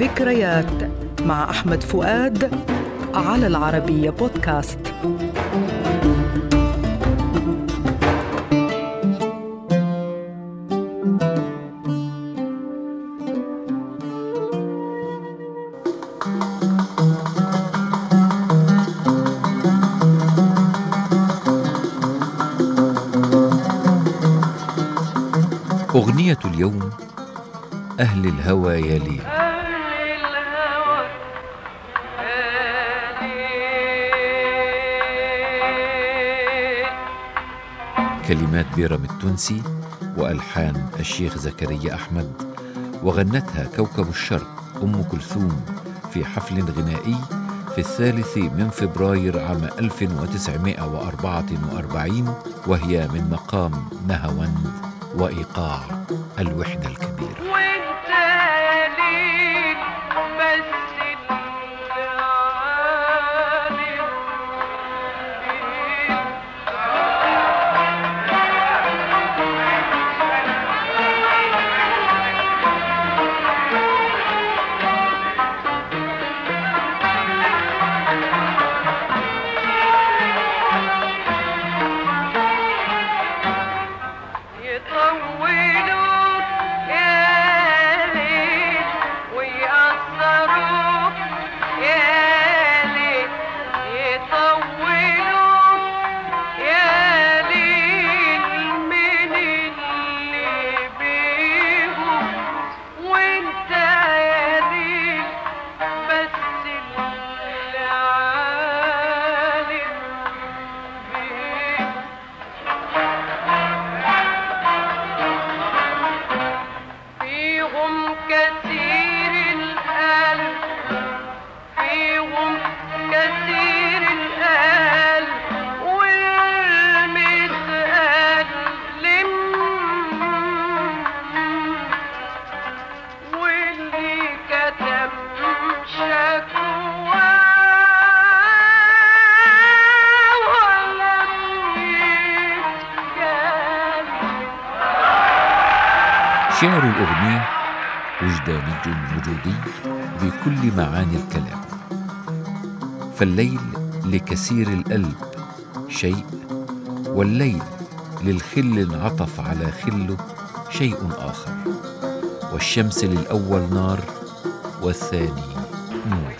ذكريات مع أحمد فؤاد على العربية بودكاست. أغنية اليوم أهل الهوى يا كلمات بيرم التونسي وألحان الشيخ زكريا أحمد وغنتها كوكب الشرق أم كلثوم في حفل غنائي في الثالث من فبراير عام 1944 وهي من مقام نهاوند وإيقاع الوحدة الكبيرة. شعر الأغنية وجداني وجودي بكل معاني الكلام. فالليل لكثير القلب شيء والليل للخل انعطف على خله شيء آخر. والشمس للأول نار والثاني نور.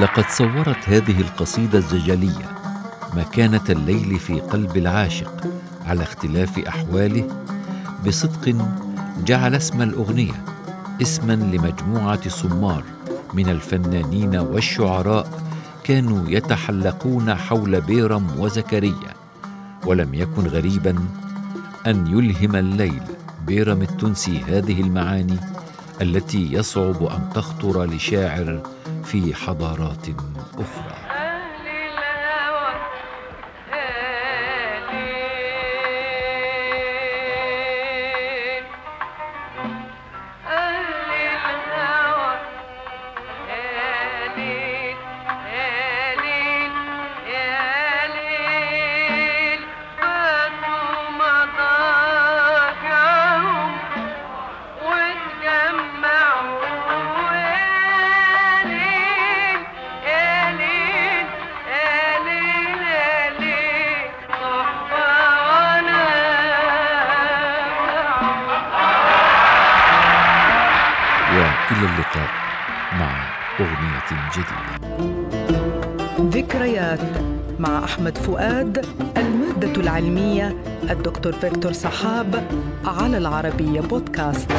لقد صورت هذه القصيدة الزجلية مكانة الليل في قلب العاشق على اختلاف أحواله بصدق جعل اسم الأغنية اسما لمجموعة صمار من الفنانين والشعراء كانوا يتحلقون حول بيرم وزكريا ولم يكن غريبا أن يلهم الليل بيرم التونسي هذه المعاني التي يصعب أن تخطر لشاعر في حضارات أخرى. وإلى اللقاء مع أغنية جديدة. ذكريات مع أحمد فؤاد المادة العلمية الدكتور فيكتور سحاب على العربية بودكاست.